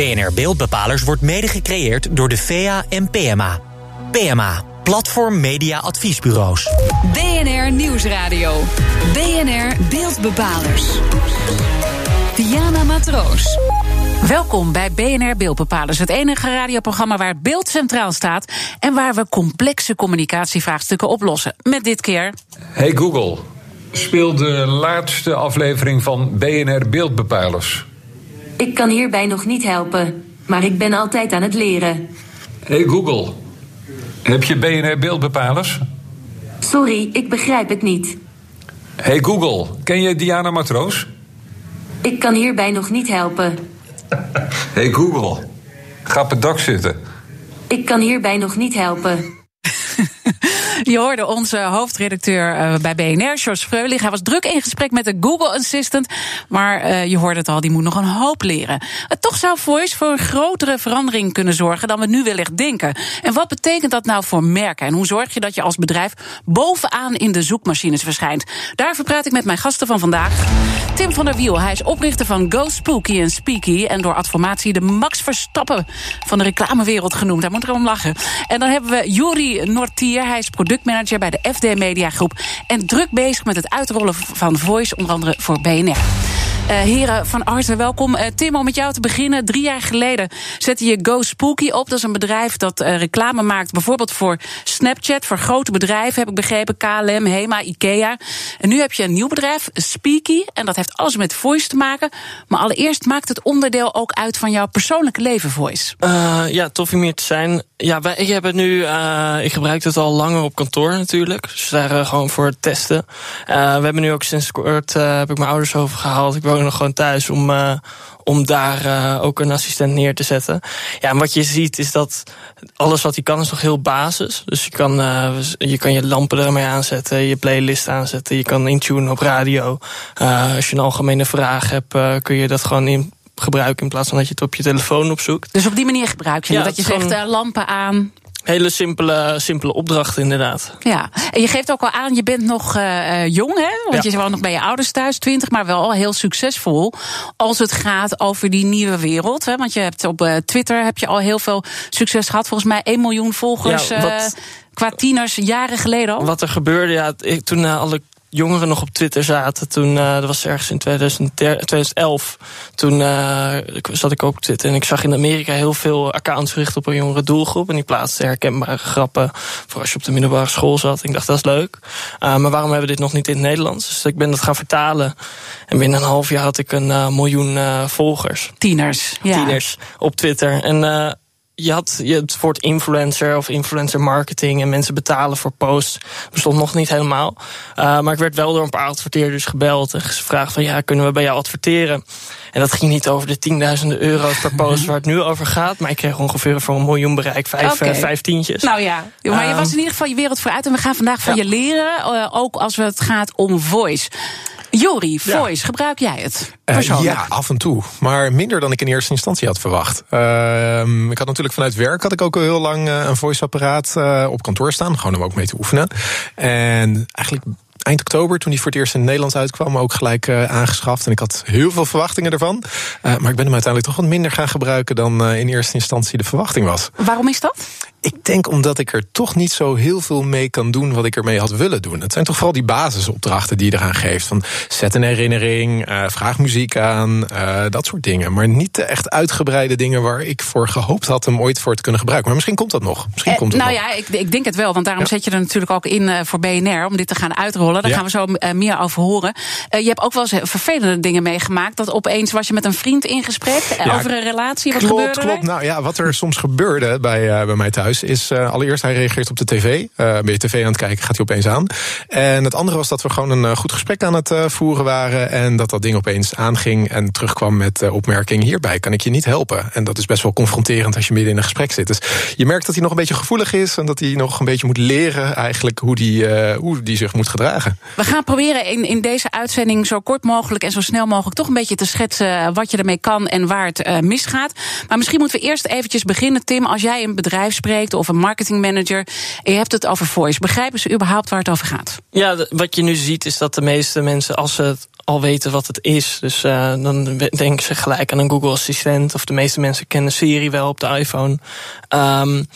BNR Beeldbepalers wordt mede gecreëerd door de VA en PMA. PMA, Platform Media Adviesbureaus. BNR Nieuwsradio. BNR Beeldbepalers. Diana Matroos. Welkom bij BNR Beeldbepalers, het enige radioprogramma waar beeld centraal staat en waar we complexe communicatievraagstukken oplossen. Met dit keer. Hey Google, speel de laatste aflevering van BNR Beeldbepalers. Ik kan hierbij nog niet helpen, maar ik ben altijd aan het leren. Hey Google, heb je BNR Beeldbepalers? Sorry, ik begrijp het niet. Hey Google, ken je Diana Matroos? Ik kan hierbij nog niet helpen. Hey Google, ga op het dak zitten. Ik kan hierbij nog niet helpen. Je hoorde onze hoofdredacteur uh, bij BNR, George Freulich. Hij was druk in gesprek met de Google Assistant. Maar uh, je hoorde het al, die moet nog een hoop leren. Toch zou Voice voor een grotere verandering kunnen zorgen dan we nu wellicht denken. En wat betekent dat nou voor merken? En hoe zorg je dat je als bedrijf bovenaan in de zoekmachines verschijnt? Daarvoor praat ik met mijn gasten van vandaag. Tim van der Wiel, hij is oprichter van Go Spooky en Speaky. En door adformatie de Max Verstappen van de reclamewereld genoemd. Hij moet erom lachen. En dan hebben we Juri Nortier, hij is productmanager bij de FD Media Groep. En druk bezig met het uitrollen van Voice, onder andere voor BNR. Uh, heren, van harte welkom. Uh, Tim, om met jou te beginnen. Drie jaar geleden zette je Go Spooky op. Dat is een bedrijf dat uh, reclame maakt, bijvoorbeeld voor Snapchat, voor grote bedrijven, heb ik begrepen. KLM, HEMA, IKEA. En nu heb je een nieuw bedrijf, Speaky. En dat heeft alles met voice te maken. Maar allereerst maakt het onderdeel ook uit van jouw persoonlijke leven, voice. ja, tof om hier te zijn. Ja, wij, ik heb het nu, ik gebruik het al langer op kantoor natuurlijk. Dus daar uh, gewoon voor het testen. Uh, we hebben nu ook sinds kort, uh, heb ik mijn ouders overgehaald. Ik woon nog gewoon thuis om, om daar ook een assistent neer te zetten. Ja, en wat je ziet is dat alles wat hij kan is nog heel basis. Dus je kan, je kan je lampen ermee aanzetten, je playlist aanzetten. Je kan intunen op radio. als je een algemene vraag hebt, kun je dat gewoon in gebruiken in plaats van dat je het op je telefoon opzoekt. Dus op die manier gebruik je ja, dat je zegt uh, lampen aan. Hele simpele, simpele opdrachten, inderdaad. Ja, en je geeft ook al aan, je bent nog uh, jong, hè? Want ja. je woont nog bij je ouders thuis, 20, maar wel al heel succesvol. Als het gaat over die nieuwe wereld. Hè? Want je hebt op uh, Twitter heb je al heel veel succes gehad. Volgens mij 1 miljoen volgers. Ja, wat, qua tieners jaren geleden al. Wat er gebeurde, ja, ik, toen alle jongeren nog op Twitter zaten. Toen, uh, dat was ergens in 2011. Toen uh, zat ik ook op Twitter. En ik zag in Amerika heel veel accounts gericht op een jongere doelgroep. En die plaatsten herkenbare grappen. Voor als je op de middelbare school zat. Ik dacht, dat is leuk. Uh, maar waarom hebben we dit nog niet in het Nederlands? Dus ik ben dat gaan vertalen. En binnen een half jaar had ik een miljoen volgers. Tieners. Ja. Tieners op Twitter. En je had je het woord influencer of influencer marketing en mensen betalen voor posts. bestond nog niet helemaal. Uh, maar ik werd wel door een paar adverteerders gebeld en gevraagd van ja, kunnen we bij jou adverteren? En dat ging niet over de tienduizenden euro's per post waar het nu over gaat. Maar ik kreeg ongeveer voor een miljoen bereik vijf, okay. vijf tientjes. Nou ja, maar je was in ieder geval je wereld vooruit. En we gaan vandaag van ja. je leren, uh, ook als het gaat om voice. Jori, Voice, ja. gebruik jij het? Uh, ja, af en toe. Maar minder dan ik in eerste instantie had verwacht. Uh, ik had natuurlijk vanuit werk had ik ook al heel lang uh, een voice-apparaat uh, op kantoor staan. Gewoon om ook mee te oefenen. En eigenlijk eind oktober, toen die voor het eerst in het Nederlands uitkwam, ook gelijk uh, aangeschaft. En ik had heel veel verwachtingen ervan. Uh, maar ik ben hem uiteindelijk toch wat minder gaan gebruiken dan uh, in eerste instantie de verwachting was. Waarom is dat? Ik denk omdat ik er toch niet zo heel veel mee kan doen wat ik ermee had willen doen. Het zijn toch vooral die basisopdrachten die je eraan geeft. Van zet een herinnering, uh, vraag muziek aan, uh, dat soort dingen. Maar niet de echt uitgebreide dingen waar ik voor gehoopt had hem ooit voor te kunnen gebruiken. Maar misschien komt dat nog. Misschien eh, komt het nou nog. ja, ik, ik, denk het wel. Want daarom ja. zet je er natuurlijk ook in voor BNR om dit te gaan uitrollen. Daar ja. gaan we zo uh, meer over horen. je hebt ook wel eens vervelende dingen meegemaakt. Dat opeens was je met een vriend in gesprek ja, over een relatie. Wat klopt, gebeurde klopt. Nou ja, wat er soms gebeurde bij, bij mij thuis is allereerst Eerst, hij reageert op de tv. Ben je tv aan het kijken, gaat hij opeens aan. En het andere was dat we gewoon een goed gesprek aan het voeren waren. En dat dat ding opeens aanging en terugkwam met opmerking... hierbij kan ik je niet helpen. En dat is best wel confronterend als je midden in een gesprek zit. Dus je merkt dat hij nog een beetje gevoelig is... en dat hij nog een beetje moet leren eigenlijk hoe die, hoe die zich moet gedragen. We gaan proberen in, in deze uitzending zo kort mogelijk... en zo snel mogelijk toch een beetje te schetsen... wat je ermee kan en waar het misgaat. Maar misschien moeten we eerst eventjes beginnen, Tim. Als jij een bedrijf spreekt of een marketing manager. En je hebt het over voice. Begrijpen ze überhaupt waar het over gaat? Ja, wat je nu ziet is dat de meeste mensen, als ze het al weten wat het is. Dus uh, dan denken ze gelijk aan een Google Assistent. Of de meeste mensen kennen Siri wel op de iPhone. Um,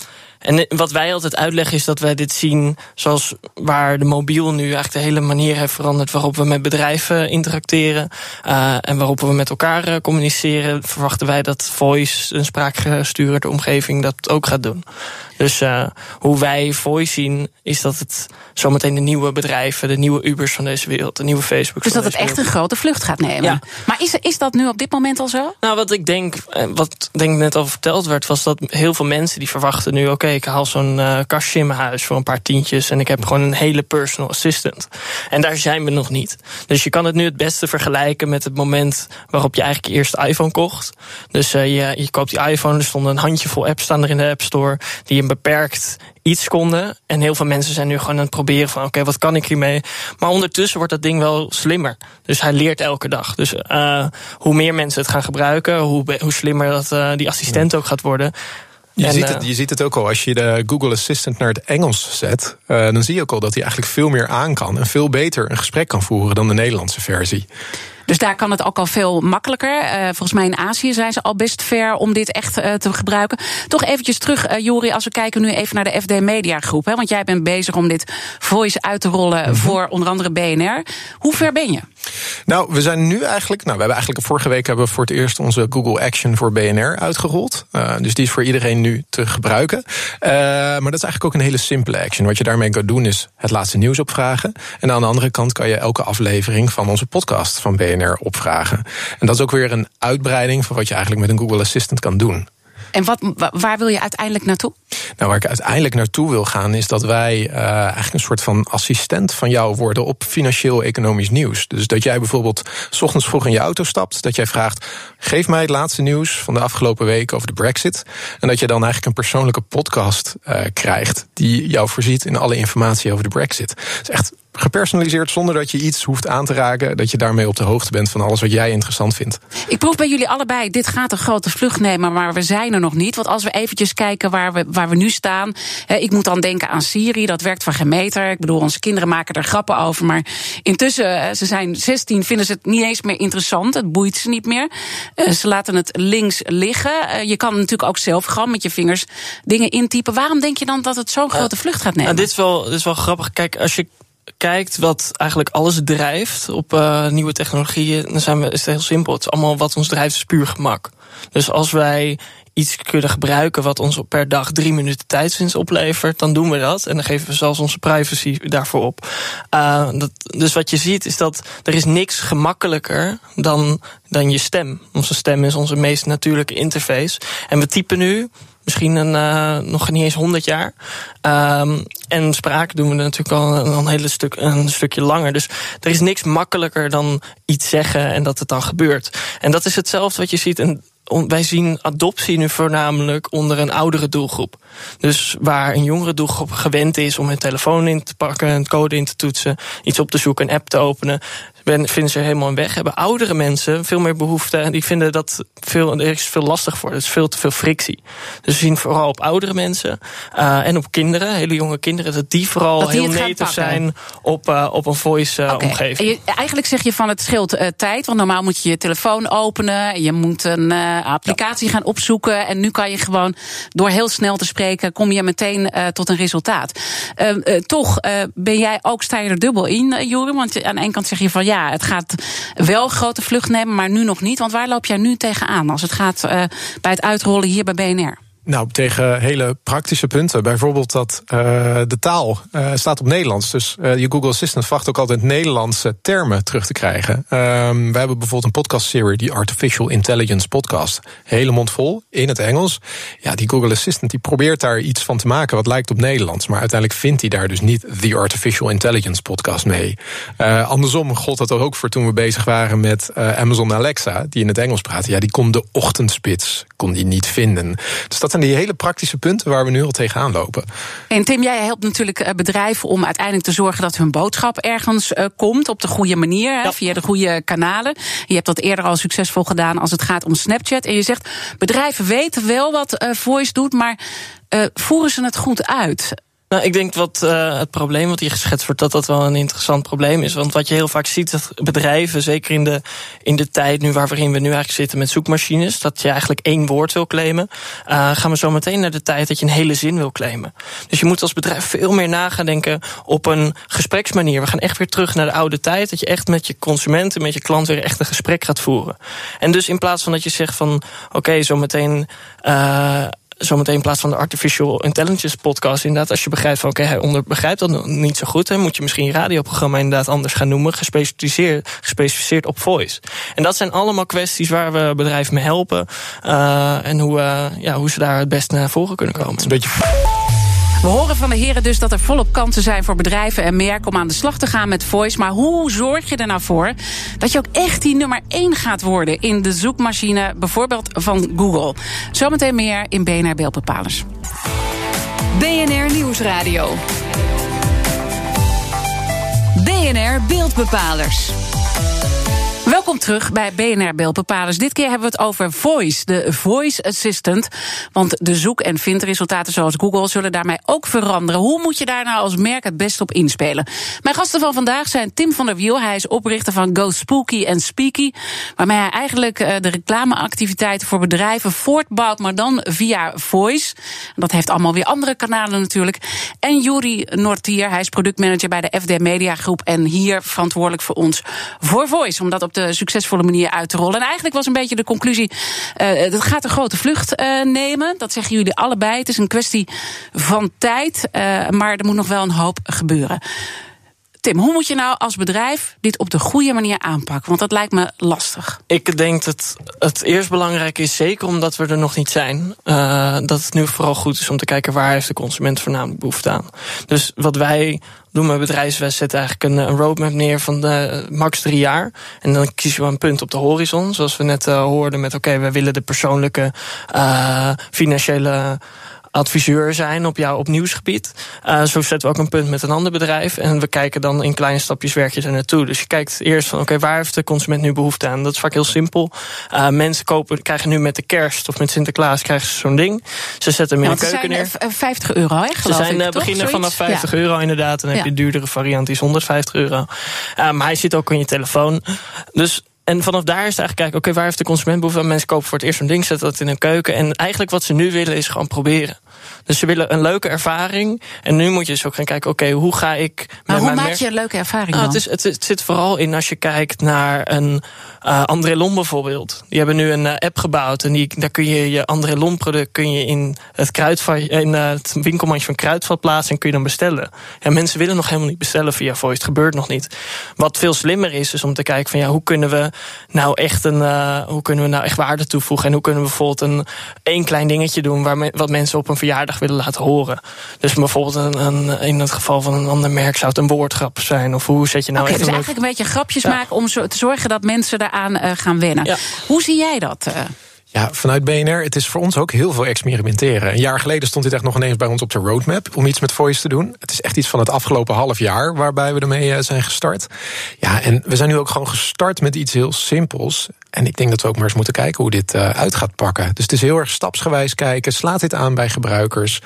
en wat wij altijd uitleggen is dat wij dit zien zoals waar de mobiel nu eigenlijk de hele manier heeft veranderd waarop we met bedrijven interacteren uh, en waarop we met elkaar uh, communiceren. Verwachten wij dat voice, een spraakgestuurde omgeving, dat ook gaat doen. Dus uh, hoe wij voice zien, is dat het zometeen de nieuwe bedrijven, de nieuwe Ubers van deze wereld, de nieuwe Facebook. Dus dat het echt een grote vlucht gaat nemen. Ja. Maar is, is dat nu op dit moment al zo? Nou, wat ik denk, wat denk net al verteld werd, was dat heel veel mensen die verwachten nu: oké, ik haal zo'n uh, kastje in mijn huis voor een paar tientjes en ik heb gewoon een hele personal assistant. En daar zijn we nog niet. Dus je kan het nu het beste vergelijken met het moment waarop je eigenlijk eerst de iPhone kocht. Dus uh, je, je koopt die iPhone, er stonden een handjevol apps staan er in de App Store die je beperkt iets konden. En heel veel mensen zijn nu gewoon aan het proberen van... oké, wat kan ik hiermee? Maar ondertussen wordt dat ding wel slimmer. Dus hij leert elke dag. Dus uh, hoe meer mensen het gaan gebruiken... hoe, hoe slimmer dat, uh, die assistent ook gaat worden... Je, ziet het, je ziet het ook al als je de Google Assistant naar het Engels zet. Uh, dan zie je ook al dat hij eigenlijk veel meer aan kan. En veel beter een gesprek kan voeren dan de Nederlandse versie. Dus daar kan het ook al veel makkelijker. Uh, volgens mij in Azië zijn ze al best ver om dit echt uh, te gebruiken. Toch eventjes terug, uh, Jori, als we kijken nu even naar de FD Media Groep. Hè, want jij bent bezig om dit voice uit te rollen mm -hmm. voor onder andere BNR. Hoe ver ben je? Nou, we zijn nu eigenlijk. Nou, we hebben eigenlijk vorige week hebben we voor het eerst onze Google Action voor BNR uitgerold. Dus die is voor iedereen nu te gebruiken. Maar dat is eigenlijk ook een hele simpele action. Wat je daarmee kan doen is het laatste nieuws opvragen. En aan de andere kant kan je elke aflevering van onze podcast van BNR opvragen. En dat is ook weer een uitbreiding van wat je eigenlijk met een Google Assistant kan doen. En wat, waar wil je uiteindelijk naartoe? Nou, waar ik uiteindelijk naartoe wil gaan, is dat wij uh, eigenlijk een soort van assistent van jou worden op financieel-economisch nieuws. Dus dat jij bijvoorbeeld s ochtends vroeg in je auto stapt, dat jij vraagt: geef mij het laatste nieuws van de afgelopen week over de Brexit. En dat je dan eigenlijk een persoonlijke podcast uh, krijgt die jou voorziet in alle informatie over de Brexit. Het is echt gepersonaliseerd zonder dat je iets hoeft aan te raken. Dat je daarmee op de hoogte bent van alles wat jij interessant vindt. Ik proef bij jullie allebei, dit gaat een grote vlucht nemen, maar we zijn er nog niet. Want als we eventjes kijken waar we, waar we nu staan. ik moet dan denken aan Siri, dat werkt van geen meter. Ik bedoel, onze kinderen maken er grappen over. Maar intussen, ze zijn 16, vinden ze het niet eens meer interessant. Het boeit ze niet meer. ze laten het links liggen. je kan natuurlijk ook zelf gewoon met je vingers dingen intypen. Waarom denk je dan dat het zo'n grote vlucht gaat nemen? Nou, dit, is wel, dit is wel grappig. Kijk, als je kijkt wat eigenlijk alles drijft op uh, nieuwe technologieën, dan zijn we, is het heel simpel. Het is allemaal wat ons drijft, is puur gemak. Dus als wij iets kunnen gebruiken wat ons per dag drie minuten tijdswinst oplevert, dan doen we dat. En dan geven we zelfs onze privacy daarvoor op. Uh, dat, dus wat je ziet is dat er is niks gemakkelijker dan, dan je stem. Onze stem is onze meest natuurlijke interface. En we typen nu misschien een, uh, nog niet eens 100 jaar. Um, en spraak doen we natuurlijk al een, een hele stuk, een stukje langer. Dus er is niks makkelijker dan iets zeggen en dat het dan gebeurt. En dat is hetzelfde wat je ziet. En wij zien adoptie nu voornamelijk onder een oudere doelgroep. Dus waar een jongere doelgroep gewend is om een telefoon in te pakken, een code in te toetsen, iets op te zoeken, een app te openen, vinden ze helemaal een weg. Hebben oudere mensen veel meer behoefte en die vinden dat veel, er is veel lastig voor. Er is veel te veel frictie. Dus we zien vooral op oudere mensen uh, en op kinderen, hele jonge kinderen, dat die vooral dat die heel native zijn op, uh, op een voice uh, okay. omgeving. eigenlijk zeg je van het scheelt tijd, want normaal moet je je telefoon openen, je moet een applicatie ja. gaan opzoeken en nu kan je gewoon door heel snel te spreken, kom je meteen tot een resultaat. Ehm, toch ben jij ook, sta je er dubbel in, Jorim, want aan de ene kant zeg je van ja, ja, het gaat wel grote vlucht nemen, maar nu nog niet. Want waar loop jij nu tegenaan als het gaat uh, bij het uitrollen hier bij BNR? Nou, tegen hele praktische punten. Bijvoorbeeld dat uh, de taal uh, staat op Nederlands. Dus uh, je Google Assistant verwacht ook altijd Nederlandse termen terug te krijgen. Um, we hebben bijvoorbeeld een podcastserie, die Artificial Intelligence Podcast. Hele mond vol, in het Engels. Ja, die Google Assistant die probeert daar iets van te maken wat lijkt op Nederlands. Maar uiteindelijk vindt hij daar dus niet The Artificial Intelligence Podcast mee. andersom gold dat ook voor toen we bezig waren met Amazon Alexa, die in het Engels praat. Ja, die kon de ochtendspits kon die niet vinden. Dus dat zijn die hele praktische punten waar we nu al tegenaan lopen. En Tim, jij helpt natuurlijk bedrijven om uiteindelijk te zorgen dat hun boodschap ergens uh, komt op de goede manier, ja. via de goede kanalen. Je hebt dat eerder al succesvol gedaan als het gaat om Snapchat. En je zegt, bedrijven weten wel wat uh, Voice doet, maar uh, voeren ze het goed uit? Nou, ik denk wat uh, het probleem wat hier geschetst wordt, dat dat wel een interessant probleem is. Want wat je heel vaak ziet, dat bedrijven, zeker in de, in de tijd nu waarin we nu eigenlijk zitten met zoekmachines, dat je eigenlijk één woord wil claimen, uh, gaan we zo meteen naar de tijd dat je een hele zin wil claimen. Dus je moet als bedrijf veel meer na gaan denken op een gespreksmanier. We gaan echt weer terug naar de oude tijd, dat je echt met je consumenten, met je klant weer echt een gesprek gaat voeren. En dus in plaats van dat je zegt van, oké, okay, zo meteen. Uh, zometeen in plaats van de Artificial Intelligence podcast, inderdaad, als je begrijpt van oké, hij onder, begrijpt dat niet zo goed, dan moet je misschien je radioprogramma inderdaad anders gaan noemen, gespecialiseerd, gespecificeerd op voice. En dat zijn allemaal kwesties waar we bedrijven mee helpen uh, en hoe, uh, ja, hoe ze daar het best naar voren kunnen komen. Het is een beetje. We horen van de heren dus dat er volop kansen zijn voor bedrijven en merken om aan de slag te gaan met voice. Maar hoe zorg je er nou voor dat je ook echt die nummer 1 gaat worden in de zoekmachine, bijvoorbeeld van Google? Zometeen meer in BNR Beeldbepalers. BNR Nieuwsradio. BNR Beeldbepalers. Welkom terug bij BNR Beeldbepalers. Dit keer hebben we het over Voice, de Voice Assistant. Want de zoek- en vindresultaten zoals Google zullen daarmee ook veranderen. Hoe moet je daar nou als merk het best op inspelen? Mijn gasten van vandaag zijn Tim van der Wiel. Hij is oprichter van Go Spooky en Speaky. Waarmee hij eigenlijk de reclameactiviteiten voor bedrijven voortbouwt, maar dan via Voice. Dat heeft allemaal weer andere kanalen natuurlijk. En Juri Nortier, hij is productmanager bij de FD Media Groep. En hier verantwoordelijk voor ons voor Voice. Omdat op de succesvolle manier uit te rollen. En eigenlijk was een beetje de conclusie: uh, het gaat een grote vlucht uh, nemen. Dat zeggen jullie allebei. Het is een kwestie van tijd, uh, maar er moet nog wel een hoop gebeuren. Tim, hoe moet je nou als bedrijf dit op de goede manier aanpakken? Want dat lijkt me lastig. Ik denk dat het eerst belangrijk is, zeker omdat we er nog niet zijn, dat het nu vooral goed is om te kijken waar heeft de consument voornamelijk behoefte aan. Dus wat wij doen met bedrijfswest zetten eigenlijk een, een, roadmap neer van de, max drie jaar. En dan kiezen we een punt op de horizon. Zoals we net uh, hoorden met oké, okay, we willen de persoonlijke uh, financiële adviseur zijn op jouw op nieuwsgebied. Uh, zo zetten we ook een punt met een ander bedrijf. En we kijken dan in kleine stapjes werk je er naartoe. Dus je kijkt eerst van oké, okay, waar heeft de consument nu behoefte aan? Dat is vaak heel simpel. Uh, mensen kopen, krijgen nu met de kerst of met Sinterklaas krijgen ze zo'n ding. Ze zetten hem in de keuken neer. 50 euro, hè, Ze zijn ik, beginnen vanaf 50 ja. euro inderdaad. En dan heb je een duurdere variant, die is 150 euro. Uh, maar hij zit ook in je telefoon. Dus en vanaf daar is het eigenlijk kijken, oké, okay, waar heeft de consument behoefte aan? Mensen kopen voor het eerst een ding, zetten dat in een keuken. En eigenlijk wat ze nu willen is gewoon proberen. Dus ze willen een leuke ervaring. En nu moet je dus ook gaan kijken, oké, okay, hoe ga ik... Maar hoe maak je een leuke ervaring dan? Ah, het, is, het, het, zit vooral in als je kijkt naar een uh, André bijvoorbeeld. Die hebben nu een uh, app gebouwd. En die, daar kun je je André Lom product kun je in het, kruidvat, in uh, het winkelmandje van Kruidvat plaatsen. En kun je dan bestellen. Ja, mensen willen nog helemaal niet bestellen via Voice. Het gebeurt nog niet. Wat veel slimmer is, is om te kijken van ja, hoe kunnen we nou echt een, hoe kunnen we nou echt waarde toevoegen? En hoe kunnen we bijvoorbeeld een één klein dingetje doen waar me, wat mensen op een verjaardag willen laten horen. Dus bijvoorbeeld een, een, in het geval van een ander merk zou het een woordgrap zijn. Of hoe zet je nou okay, echt dus een eigenlijk een beetje grapjes ja. maken om zo te zorgen dat mensen daaraan uh, gaan wennen. Ja. Hoe zie jij dat? Uh? Ja, vanuit BNR, het is voor ons ook heel veel experimenteren. Een jaar geleden stond dit echt nog ineens bij ons op de roadmap om iets met voice te doen. Het is echt iets van het afgelopen half jaar waarbij we ermee zijn gestart. Ja, en we zijn nu ook gewoon gestart met iets heel simpels. En ik denk dat we ook maar eens moeten kijken hoe dit uh, uit gaat pakken. Dus het is heel erg stapsgewijs kijken. Slaat dit aan bij gebruikers?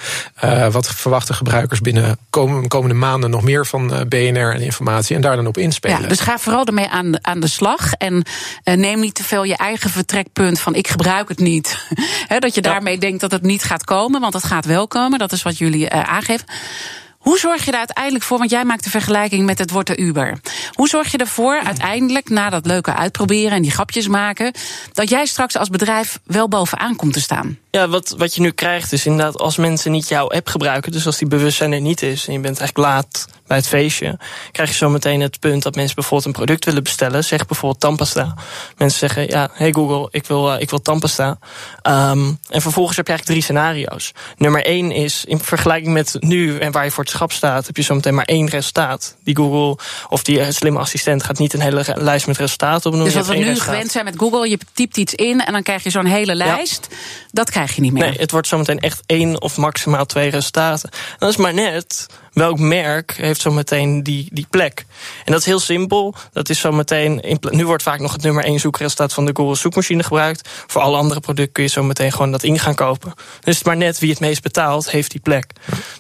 Uh, wat verwachten gebruikers binnen komende, komende maanden nog meer van BNR en informatie? En daar dan op inspelen. Dus ga vooral ermee aan, aan de slag. En neem niet te veel je eigen vertrekpunt van ik gebruik het niet. He, dat je ja. daarmee denkt dat het niet gaat komen, want het gaat wel komen. Dat is wat jullie aangeven. Hoe zorg je er uiteindelijk voor, want jij maakt de vergelijking met het wordt de Uber. Hoe zorg je ervoor uiteindelijk, na dat leuke uitproberen en die grapjes maken, dat jij straks als bedrijf wel bovenaan komt te staan? Ja, wat, wat je nu krijgt is inderdaad als mensen niet jouw app gebruiken, dus als die bewustzijn er niet is en je bent eigenlijk laat bij het feestje, krijg je zo meteen het punt dat mensen bijvoorbeeld een product willen bestellen. Zeg bijvoorbeeld tandpasta. Mensen zeggen, ja, hey Google, ik wil, uh, ik wil tandpasta. Um, en vervolgens heb je eigenlijk drie scenario's. Nummer één is, in vergelijking met nu en waar je voor het schap staat, heb je zo meteen maar één resultaat. Die Google of die uh, slimme assistent gaat niet een hele lijst met resultaten opnoemen. Dus wat we nu gewend zijn met Google, je typt iets in en dan krijg je zo'n hele lijst. Ja. Dat krijg je niet meer. Nee, het wordt zometeen echt één of maximaal twee resultaten. En dat is maar net welk merk heeft zometeen die, die plek. En dat is heel simpel. Dat is zometeen. Nu wordt vaak nog het nummer één zoekresultaat van de Google zoekmachine gebruikt. Voor alle andere producten kun je zometeen gewoon dat in gaan kopen. Dus het maar net wie het meest betaalt, heeft die plek.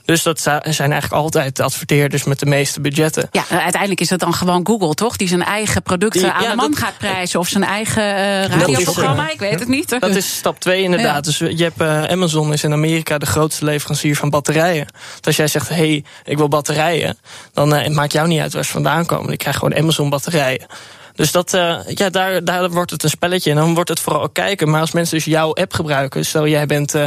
Dus dat zijn eigenlijk altijd de adverteerders met de meeste budgetten. Ja, uiteindelijk is dat dan gewoon Google, toch? Die zijn eigen producten aan de man gaat prijzen. Of zijn eigen uh, radioprogramma, is, ik weet het niet. Dat is stap twee inderdaad. Dus je hebt uh, Amazon is in Amerika de grootste leverancier van batterijen. Dus als jij zegt, hey, ik wil batterijen, dan uh, het maakt jou niet uit waar ze vandaan komen. Ik krijg gewoon Amazon batterijen. Dus dat, uh, ja, daar, daar wordt het een spelletje. En dan wordt het vooral kijken. Maar als mensen dus jouw app gebruiken, stel jij bent uh,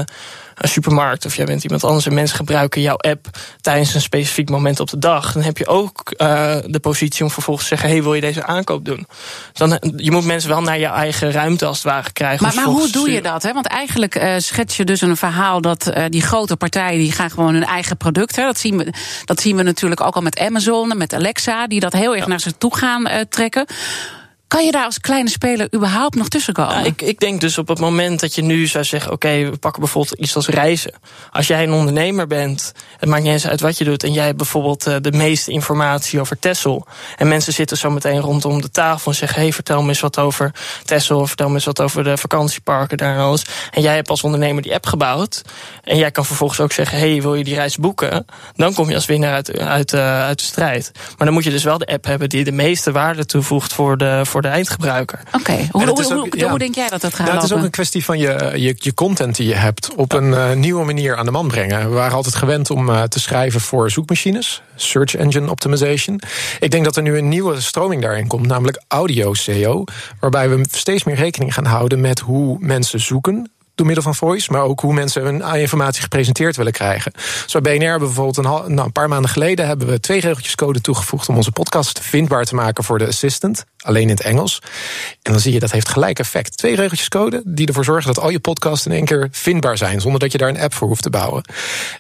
een supermarkt of jij bent iemand anders en mensen gebruiken jouw app tijdens een specifiek moment op de dag, dan heb je ook uh, de positie om vervolgens te zeggen: hey, wil je deze aankoop doen? Dan, je moet mensen wel naar je eigen ruimte als het ware krijgen. Maar, maar hoe doe je dat? Hè? Want eigenlijk uh, schets je dus een verhaal dat uh, die grote partijen die gaan gewoon hun eigen producten. Dat zien we, dat zien we natuurlijk ook al met Amazon en met Alexa, die dat heel erg ja. naar zich toe gaan trekken. Kan je daar als kleine speler überhaupt nog tussen komen? Ja, ik, ik denk dus op het moment dat je nu zou zeggen: oké, we pakken bijvoorbeeld iets als reizen. Als jij een ondernemer bent, het maakt niet eens uit wat je doet, en jij hebt bijvoorbeeld uh, de meeste informatie over Tessel. En mensen zitten zo meteen rondom de tafel en zeggen: hey, vertel me eens wat over Tessel, of vertel me eens wat over de vakantieparken daar en alles. En jij hebt als ondernemer die app gebouwd. En jij kan vervolgens ook zeggen: hey, wil je die reis boeken? Dan kom je als winnaar uit, uit, uh, uit de strijd. Maar dan moet je dus wel de app hebben die de meeste waarde toevoegt voor de. Voor de eindgebruiker. Oké, okay. hoe, hoe, hoe, ja. hoe, denk jij dat dat gaat ja, Het is ook een kwestie van je, je, je content die je hebt op een uh, nieuwe manier aan de man brengen. We waren altijd gewend om uh, te schrijven voor zoekmachines, search engine optimization. Ik denk dat er nu een nieuwe stroming daarin komt, namelijk audio SEO, waarbij we steeds meer rekening gaan houden met hoe mensen zoeken door middel van voice, maar ook hoe mensen hun informatie gepresenteerd willen krijgen. Zo bij BNR bijvoorbeeld een, nou, een paar maanden geleden hebben we twee regeltjes code toegevoegd om onze podcast vindbaar te maken voor de assistant, alleen in het Engels. En dan zie je dat heeft gelijk effect. Twee regeltjes code die ervoor zorgen dat al je podcasts in één keer vindbaar zijn, zonder dat je daar een app voor hoeft te bouwen.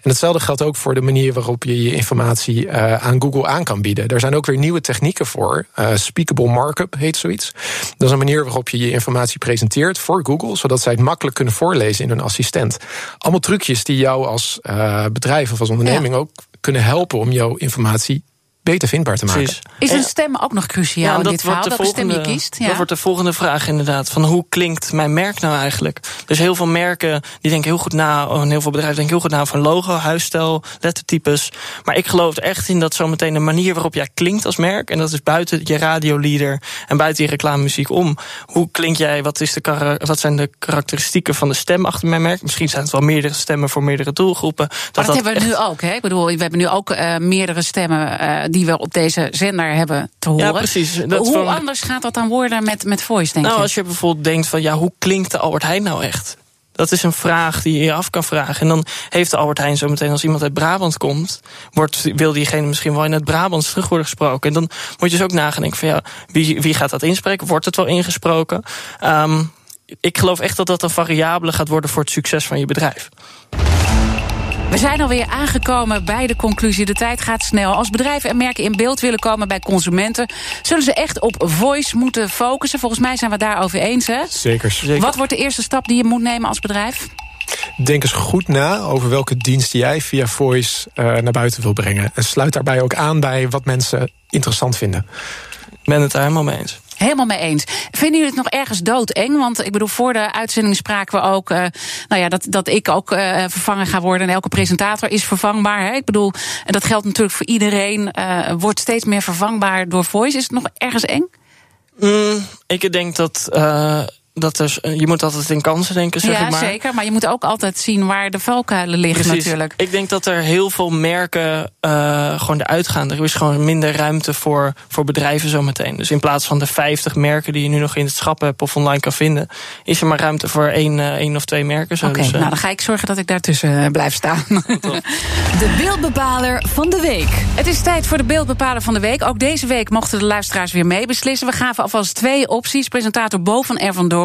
En hetzelfde geldt ook voor de manier waarop je je informatie uh, aan Google aan kan bieden. Er zijn ook weer nieuwe technieken voor. Uh, speakable markup heet zoiets. Dat is een manier waarop je je informatie presenteert voor Google, zodat zij het makkelijk kunnen voorlezen in hun assistent. Allemaal trucjes die jou als uh, bedrijf of als onderneming ja. ook kunnen helpen om jouw informatie beter vindbaar te maken. Precies. Is een stem ook nog cruciaal ja, in dit verhaal? Welke stem je kiest? Ja. Dat wordt de volgende vraag inderdaad. Van hoe klinkt mijn merk nou eigenlijk? Dus heel veel merken die denken heel goed na... en heel veel bedrijven denken heel goed na van logo, huisstijl, lettertypes. Maar ik geloof er echt in dat zometeen de manier waarop jij klinkt als merk... en dat is buiten je radiolieder en buiten je reclamemuziek om. Hoe klink jij? Wat, is de, wat zijn de karakteristieken van de stem achter mijn merk? Misschien zijn het wel meerdere stemmen voor meerdere doelgroepen. Dat, maar dat, dat hebben we nu ook. Hè? Ik bedoel, we hebben nu ook uh, meerdere stemmen... Uh, die we op deze zender hebben te horen. Ja, precies. Dat hoe van... anders gaat dat dan worden met, met voice, denk nou, je? als je bijvoorbeeld denkt van, ja, hoe klinkt de Albert Heijn nou echt? Dat is een vraag die je je af kan vragen. En dan heeft de Albert Heijn zo meteen, als iemand uit Brabant komt, wordt, wil diegene misschien wel in het Brabants terug worden gesproken. En dan moet je dus ook nadenken van ja, wie, wie gaat dat inspreken? Wordt het wel ingesproken? Um, ik geloof echt dat dat een variabele gaat worden voor het succes van je bedrijf. We zijn alweer aangekomen bij de conclusie. De tijd gaat snel. Als bedrijven en merken in beeld willen komen bij consumenten, zullen ze echt op voice moeten focussen. Volgens mij zijn we daarover eens, hè? Zeker. Zeker. Wat wordt de eerste stap die je moet nemen als bedrijf? Denk eens goed na over welke dienst jij via voice uh, naar buiten wil brengen. En sluit daarbij ook aan bij wat mensen interessant vinden. Ik ben het daar helemaal mee eens. Helemaal mee eens. Vinden jullie het nog ergens doodeng? Want ik bedoel, voor de uitzending spraken we ook... Uh, nou ja, dat, dat ik ook uh, vervangen ga worden. En elke presentator is vervangbaar. Hè? Ik bedoel, en dat geldt natuurlijk voor iedereen. Uh, wordt steeds meer vervangbaar door voice. Is het nog ergens eng? Mm, ik denk dat dat er, je moet altijd in kansen denken, zeg ja, maar. zeker. Maar je moet ook altijd zien waar de valkuilen liggen Precies. natuurlijk. Ik denk dat er heel veel merken uh, gewoon eruit gaan. Er is gewoon minder ruimte voor, voor bedrijven zometeen. Dus in plaats van de 50 merken die je nu nog in het schap hebt of online kan vinden... is er maar ruimte voor één, uh, één of twee merken. Oké, okay, dus, uh, nou dan ga ik zorgen dat ik daartussen blijf staan. De beeldbepaler van de week. Het is tijd voor de beeldbepaler van de week. Ook deze week mochten de luisteraars weer meebeslissen. We gaven alvast twee opties. Presentator Bo van R. van Doorn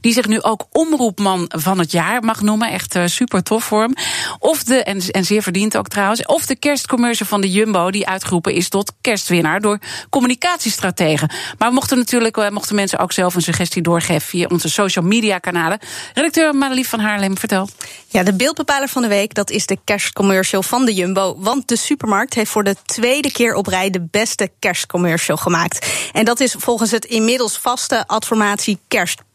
Die zich nu ook omroepman van het jaar mag noemen. Echt uh, super tof voor hem. Of de, en, en zeer verdiend ook trouwens. Of de kerstcommercial van de Jumbo, die uitgeroepen is tot kerstwinnaar door communicatiestrategen. Maar mochten natuurlijk uh, mochten mensen ook zelf een suggestie doorgeven via onze social media kanalen. Redacteur Madelief van Haarlem, vertel. Ja, de beeldbepaler van de week, dat is de kerstcommercial van de Jumbo. Want de supermarkt heeft voor de tweede keer op rij de beste kerstcommercial gemaakt. En dat is volgens het inmiddels vaste adformatie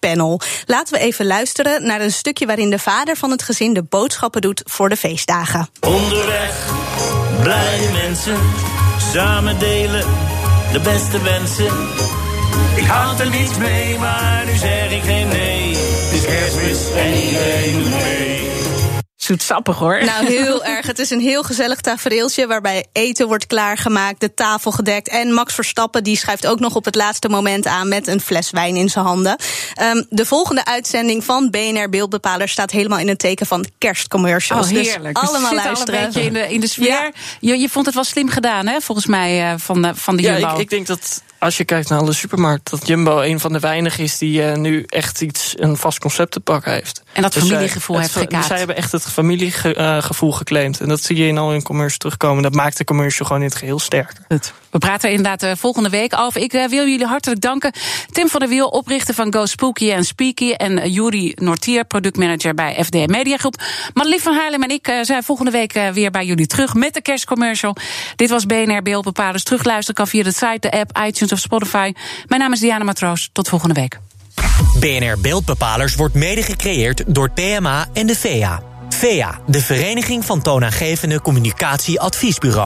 kerstpanel. Laten we even luisteren naar een stukje waarin de vader van het gezin de boodschappen doet voor de feestdagen. Onderweg, blije mensen, samen delen de beste wensen. Ik had er niets mee, maar nu zeg ik geen nee. Het is kerstmis en iedereen mee. Zoetsappig hoor. Nou, heel erg. Het is een heel gezellig tafereeltje waarbij eten wordt klaargemaakt, de tafel gedekt. En Max Verstappen die schuift ook nog op het laatste moment aan met een fles wijn in zijn handen. Um, de volgende uitzending van BNR Beeldbepaler staat helemaal in het teken van kerstcommercials. Oh, heerlijk. Dus allemaal dus luisteren. Al een beetje in de, in de sfeer. Ja. Je, je vond het wel slim gedaan, hè? Volgens mij uh, van de, van de ja, Jumbo. Ik, ik denk dat als je kijkt naar alle supermarkt, dat Jumbo een van de weinigen is die uh, nu echt iets, een vast concept te pakken heeft. En dat dus familiegevoel heeft gekaapt. Zij hebben echt het familiegevoel uh, geclaimd. En dat zie je in al hun commercial terugkomen. Dat maakt de commercial gewoon in het geheel sterker. Goed. We praten inderdaad volgende week over. Ik uh, wil jullie hartelijk danken. Tim van der Wiel, oprichter van Go Spooky en Speaky. En Juri Nortier, productmanager bij FD Media Groep. Madelief van Haarlem en ik zijn volgende week weer bij jullie terug met de kerstcommercial. Dit was BNR Beeldbepalers. Terugluisteren kan via de site, de app, iTunes of Spotify. Mijn naam is Diana Matroos. Tot volgende week. BNR Beeldbepalers wordt mede gecreëerd door PMA en de VEA. VEA, de Vereniging van Toonaangevende Communicatie Adviesbureau.